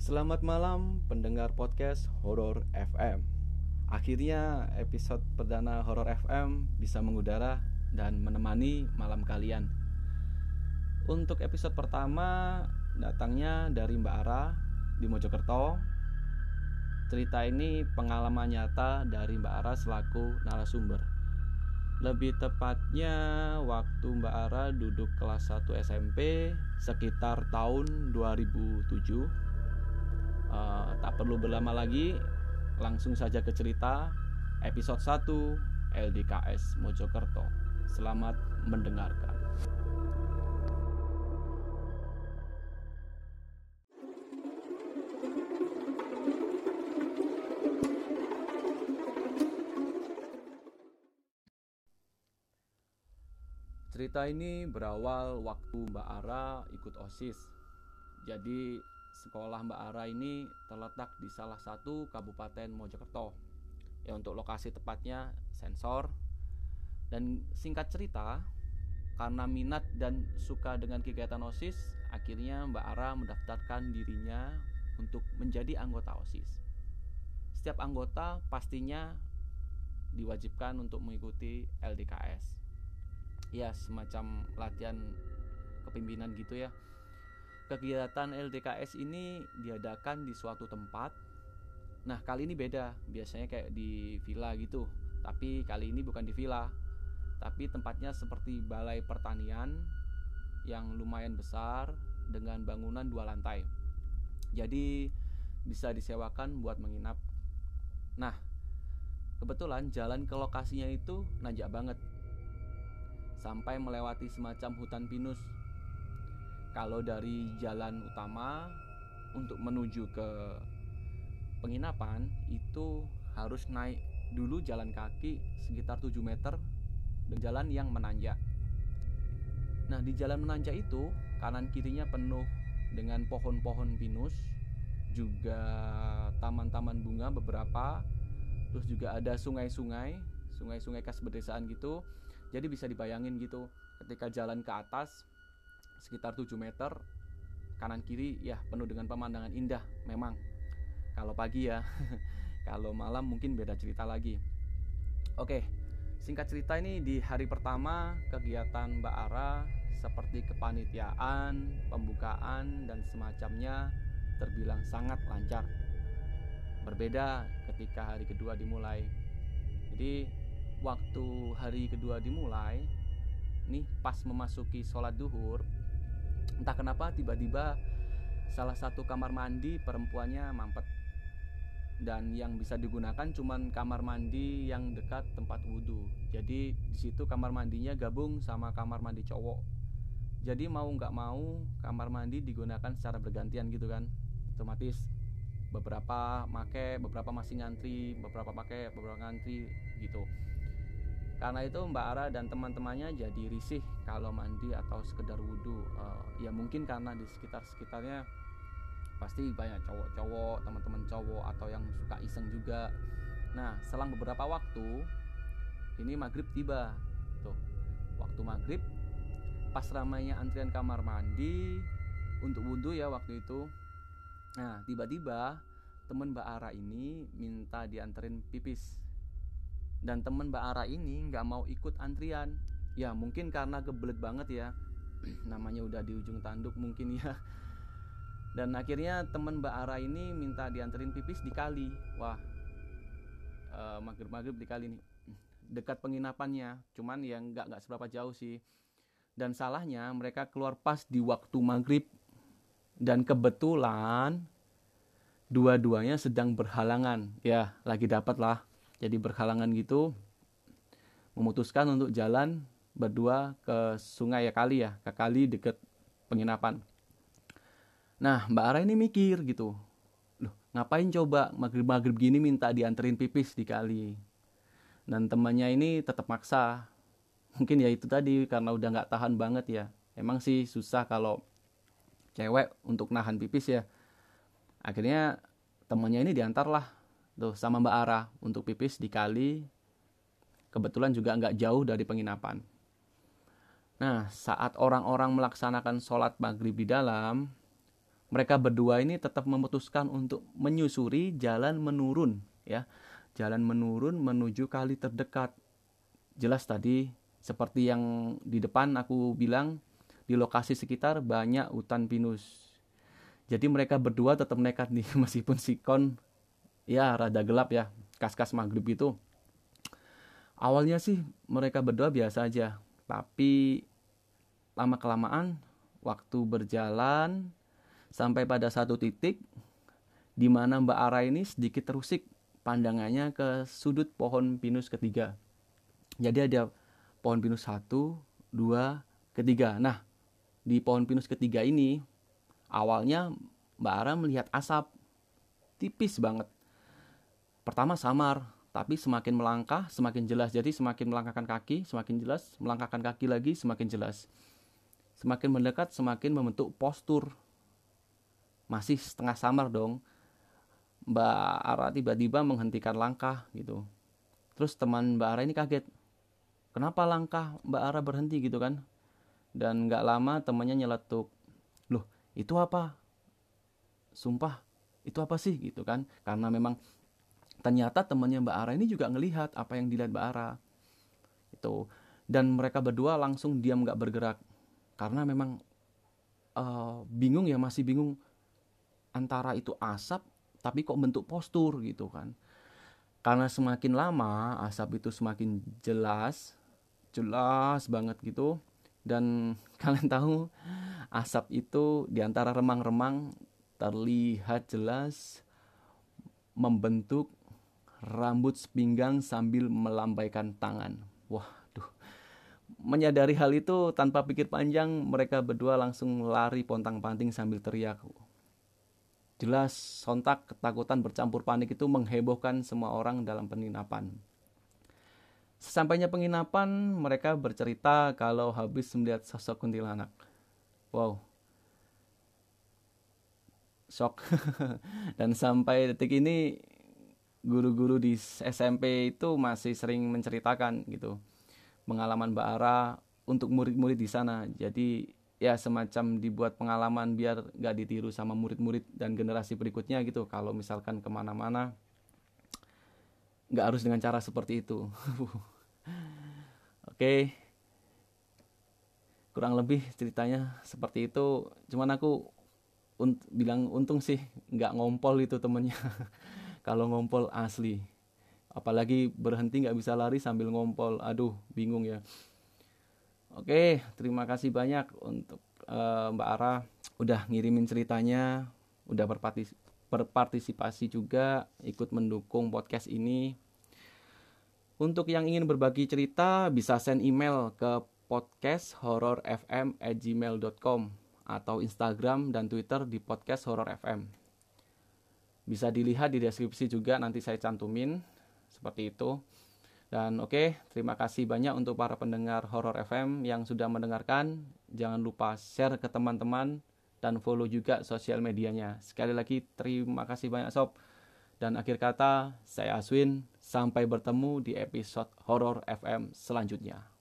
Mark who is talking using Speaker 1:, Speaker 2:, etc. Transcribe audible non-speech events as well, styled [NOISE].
Speaker 1: Selamat malam pendengar podcast Horror FM. Akhirnya episode perdana Horror FM bisa mengudara dan menemani malam kalian. Untuk episode pertama datangnya dari Mbak Ara di Mojokerto. Cerita ini pengalaman nyata dari Mbak Ara selaku narasumber. Lebih tepatnya waktu Mbak Ara duduk kelas 1 SMP sekitar tahun 2007 uh, tak perlu berlama lagi langsung saja ke cerita episode 1 LDKS Mojokerto selamat mendengarkan Cerita ini berawal waktu Mbak Ara ikut OSIS. Jadi sekolah Mbak Ara ini terletak di salah satu kabupaten Mojokerto. Ya untuk lokasi tepatnya sensor. Dan singkat cerita, karena minat dan suka dengan kegiatan OSIS, akhirnya Mbak Ara mendaftarkan dirinya untuk menjadi anggota OSIS. Setiap anggota pastinya diwajibkan untuk mengikuti LDKS. Ya, semacam latihan kepemimpinan gitu ya kegiatan LDKS ini diadakan di suatu tempat. Nah, kali ini beda. Biasanya kayak di villa gitu. Tapi kali ini bukan di villa. Tapi tempatnya seperti balai pertanian yang lumayan besar dengan bangunan dua lantai. Jadi bisa disewakan buat menginap. Nah, kebetulan jalan ke lokasinya itu nanjak banget. Sampai melewati semacam hutan pinus kalau dari jalan utama untuk menuju ke penginapan itu harus naik dulu jalan kaki sekitar 7 meter dan jalan yang menanjak. Nah, di jalan menanjak itu kanan kirinya penuh dengan pohon-pohon pinus, juga taman-taman bunga beberapa, terus juga ada sungai-sungai, sungai-sungai khas pedesaan gitu. Jadi bisa dibayangin gitu, ketika jalan ke atas sekitar 7 meter kanan kiri ya penuh dengan pemandangan indah memang. Kalau pagi ya. [LAUGHS] Kalau malam mungkin beda cerita lagi. Oke singkat cerita ini di hari pertama kegiatan Mbak Ara seperti kepanitiaan pembukaan dan semacamnya terbilang sangat lancar. Berbeda ketika hari kedua dimulai. Jadi waktu hari kedua dimulai nih pas memasuki sholat duhur entah kenapa tiba-tiba salah satu kamar mandi perempuannya mampet. Dan yang bisa digunakan cuman kamar mandi yang dekat tempat wudhu. Jadi di situ kamar mandinya gabung sama kamar mandi cowok. Jadi mau nggak mau kamar mandi digunakan secara bergantian gitu kan. Otomatis beberapa make beberapa masih ngantri beberapa pakai beberapa ngantri gitu karena itu Mbak Ara dan teman-temannya jadi risih kalau mandi atau sekedar wudhu. Uh, ya mungkin karena di sekitar sekitarnya pasti banyak cowok-cowok teman-teman cowok atau yang suka iseng juga. Nah selang beberapa waktu ini maghrib tiba. Tuh waktu maghrib pas ramainya antrian kamar mandi untuk wudhu ya waktu itu. Nah tiba-tiba temen Mbak Ara ini minta dianterin pipis dan temen Mbak Ara ini nggak mau ikut antrian. Ya mungkin karena kebelet banget ya. [CLEARS THROAT] Namanya udah di ujung tanduk mungkin ya. [LAUGHS] Dan akhirnya temen Mbak Ara ini minta dianterin pipis di kali. Wah e, eh, maghrib maghrib di kali nih. [CLEARS THROAT] Dekat penginapannya cuman yang nggak nggak seberapa jauh sih. Dan salahnya mereka keluar pas di waktu maghrib. Dan kebetulan dua-duanya sedang berhalangan. Ya lagi dapat lah jadi berhalangan gitu memutuskan untuk jalan berdua ke sungai ya kali ya ke kali deket penginapan. Nah Mbak Ara ini mikir gitu loh ngapain coba maghrib maghrib gini minta dianterin pipis di kali dan temannya ini tetap maksa. Mungkin ya itu tadi karena udah nggak tahan banget ya. Emang sih susah kalau cewek untuk nahan pipis ya. Akhirnya temannya ini diantar lah tuh sama Mbak Ara untuk pipis di kali kebetulan juga nggak jauh dari penginapan. Nah, saat orang-orang melaksanakan sholat maghrib di dalam, mereka berdua ini tetap memutuskan untuk menyusuri jalan menurun ya. Jalan menurun menuju kali terdekat. Jelas tadi seperti yang di depan aku bilang di lokasi sekitar banyak hutan pinus. Jadi mereka berdua tetap nekat nih [LAUGHS] meskipun sikon ya rada gelap ya kas-kas maghrib itu awalnya sih mereka berdua biasa aja tapi lama kelamaan waktu berjalan sampai pada satu titik di mana Mbak Ara ini sedikit terusik pandangannya ke sudut pohon pinus ketiga. Jadi ada pohon pinus satu, dua, ketiga. Nah, di pohon pinus ketiga ini awalnya Mbak Ara melihat asap tipis banget. Pertama samar, tapi semakin melangkah semakin jelas. Jadi semakin melangkahkan kaki semakin jelas, melangkahkan kaki lagi semakin jelas. Semakin mendekat semakin membentuk postur. Masih setengah samar dong. Mbak Ara tiba-tiba menghentikan langkah gitu. Terus teman Mbak Ara ini kaget. Kenapa langkah Mbak Ara berhenti gitu kan? Dan nggak lama temannya nyeletuk. Loh, itu apa? Sumpah, itu apa sih gitu kan? Karena memang ternyata temannya Mbak Ara ini juga ngelihat apa yang dilihat Mbak Ara. Itu. Dan mereka berdua langsung diam nggak bergerak karena memang uh, bingung ya masih bingung antara itu asap tapi kok bentuk postur gitu kan karena semakin lama asap itu semakin jelas jelas banget gitu dan [LAUGHS] kalian tahu asap itu di antara remang-remang terlihat jelas membentuk rambut sepinggang sambil melambaikan tangan wah Menyadari hal itu tanpa pikir panjang mereka berdua langsung lari pontang-panting sambil teriak. Jelas sontak ketakutan bercampur panik itu menghebohkan semua orang dalam penginapan. Sesampainya penginapan, mereka bercerita kalau habis melihat sosok kuntilanak. Wow. Shock. [LAUGHS] Dan sampai detik ini guru-guru di SMP itu masih sering menceritakan gitu pengalaman Mbak Ara untuk murid-murid di sana. Jadi ya semacam dibuat pengalaman biar nggak ditiru sama murid-murid dan generasi berikutnya gitu. Kalau misalkan ke mana-mana nggak harus dengan cara seperti itu. [LAUGHS] Oke, kurang lebih ceritanya seperti itu. Cuman aku un bilang untung sih nggak ngompol itu temennya. [LAUGHS] Kalau ngompol asli. Apalagi berhenti nggak bisa lari sambil ngompol. Aduh bingung ya. Oke terima kasih banyak untuk uh, Mbak Ara. Udah ngirimin ceritanya udah berpartis berpartisipasi juga ikut mendukung podcast ini. Untuk yang ingin berbagi cerita bisa send email ke podcast horror fm at gmail.com atau Instagram dan Twitter di podcast horror fm bisa dilihat di deskripsi juga nanti saya cantumin seperti itu. Dan oke, okay, terima kasih banyak untuk para pendengar Horror FM yang sudah mendengarkan. Jangan lupa share ke teman-teman dan follow juga sosial medianya. Sekali lagi terima kasih banyak sob. Dan akhir kata, saya Aswin. Sampai bertemu di episode Horror FM selanjutnya.